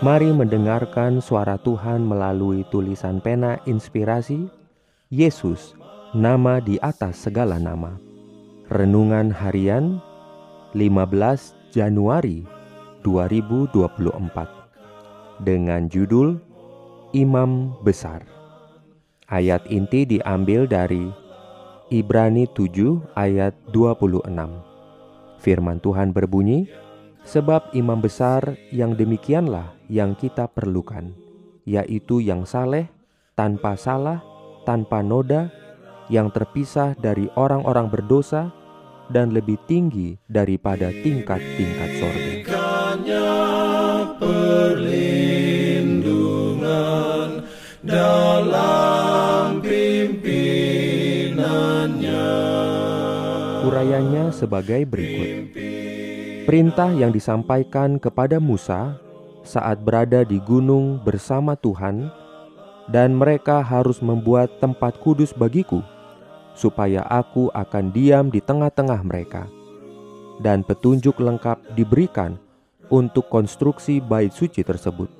Mari mendengarkan suara Tuhan melalui tulisan pena inspirasi Yesus, nama di atas segala nama. Renungan harian 15 Januari 2024 dengan judul Imam Besar. Ayat inti diambil dari Ibrani 7 ayat 26. Firman Tuhan berbunyi, Sebab imam besar yang demikianlah yang kita perlukan, yaitu yang saleh, tanpa salah, tanpa noda, yang terpisah dari orang-orang berdosa, dan lebih tinggi daripada tingkat-tingkat sorga. perlindungan dalam pimpinannya. Urayanya sebagai berikut. Perintah yang disampaikan kepada Musa saat berada di gunung bersama Tuhan, dan mereka harus membuat tempat kudus bagiku, supaya aku akan diam di tengah-tengah mereka. Dan petunjuk lengkap diberikan untuk konstruksi bait suci tersebut.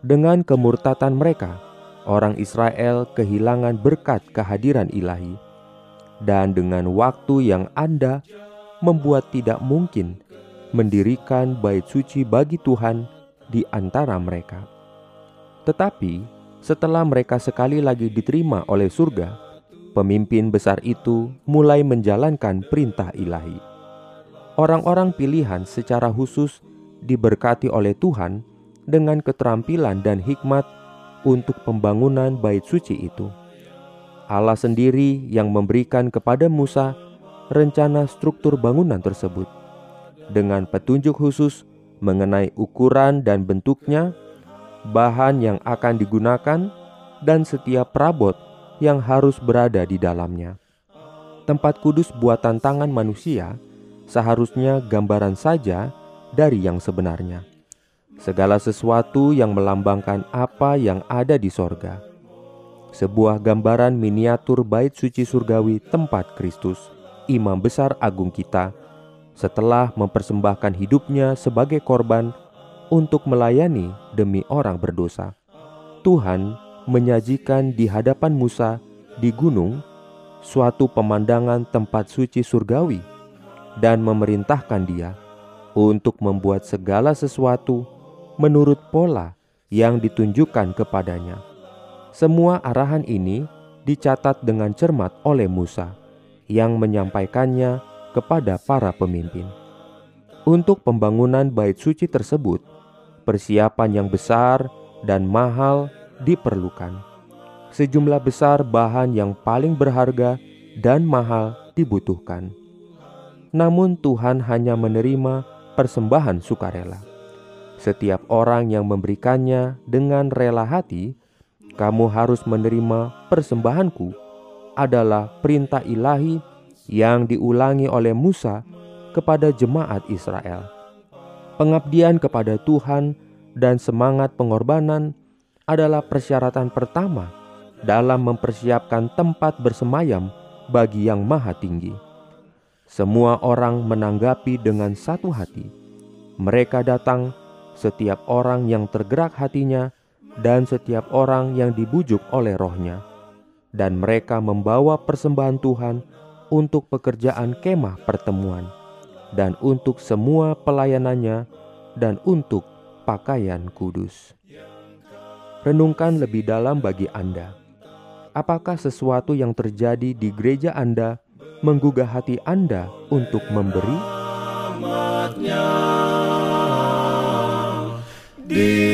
Dengan kemurtatan mereka, orang Israel kehilangan berkat kehadiran ilahi, dan dengan waktu yang Anda membuat tidak mungkin mendirikan bait suci bagi Tuhan di antara mereka. Tetapi setelah mereka sekali lagi diterima oleh surga, pemimpin besar itu mulai menjalankan perintah ilahi. Orang-orang pilihan secara khusus diberkati oleh Tuhan dengan keterampilan dan hikmat untuk pembangunan bait suci itu. Allah sendiri yang memberikan kepada Musa rencana struktur bangunan tersebut dengan petunjuk khusus mengenai ukuran dan bentuknya, bahan yang akan digunakan, dan setiap perabot yang harus berada di dalamnya. Tempat kudus buatan tangan manusia seharusnya gambaran saja dari yang sebenarnya. Segala sesuatu yang melambangkan apa yang ada di sorga. Sebuah gambaran miniatur bait suci surgawi tempat Kristus, imam besar agung kita, setelah mempersembahkan hidupnya sebagai korban untuk melayani demi orang berdosa. Tuhan menyajikan di hadapan Musa di gunung suatu pemandangan tempat suci surgawi dan memerintahkan dia untuk membuat segala sesuatu menurut pola yang ditunjukkan kepadanya. Semua arahan ini dicatat dengan cermat oleh Musa yang menyampaikannya kepada para pemimpin. Untuk pembangunan bait suci tersebut, persiapan yang besar dan mahal diperlukan. Sejumlah besar bahan yang paling berharga dan mahal dibutuhkan. Namun Tuhan hanya menerima persembahan sukarela. Setiap orang yang memberikannya dengan rela hati, kamu harus menerima persembahanku adalah perintah ilahi yang diulangi oleh Musa kepada jemaat Israel. Pengabdian kepada Tuhan dan semangat pengorbanan adalah persyaratan pertama dalam mempersiapkan tempat bersemayam bagi Yang Maha Tinggi. Semua orang menanggapi dengan satu hati. Mereka datang, setiap orang yang tergerak hatinya, dan setiap orang yang dibujuk oleh rohnya. Dan mereka membawa persembahan Tuhan untuk pekerjaan kemah pertemuan, dan untuk semua pelayanannya, dan untuk pakaian kudus. Renungkan lebih dalam bagi Anda. Apakah sesuatu yang terjadi di gereja Anda menggugah hati Anda untuk memberi? Diberikannya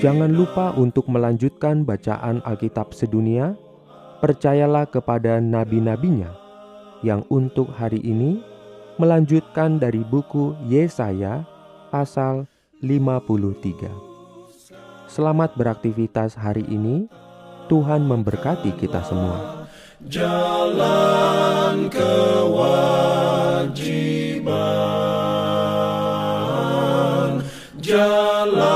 Jangan lupa untuk melanjutkan bacaan Alkitab sedunia. Percayalah kepada nabi-nabinya yang untuk hari ini melanjutkan dari buku Yesaya pasal 53. Selamat beraktivitas hari ini. Tuhan memberkati kita semua. Jalan kewajiban, jalan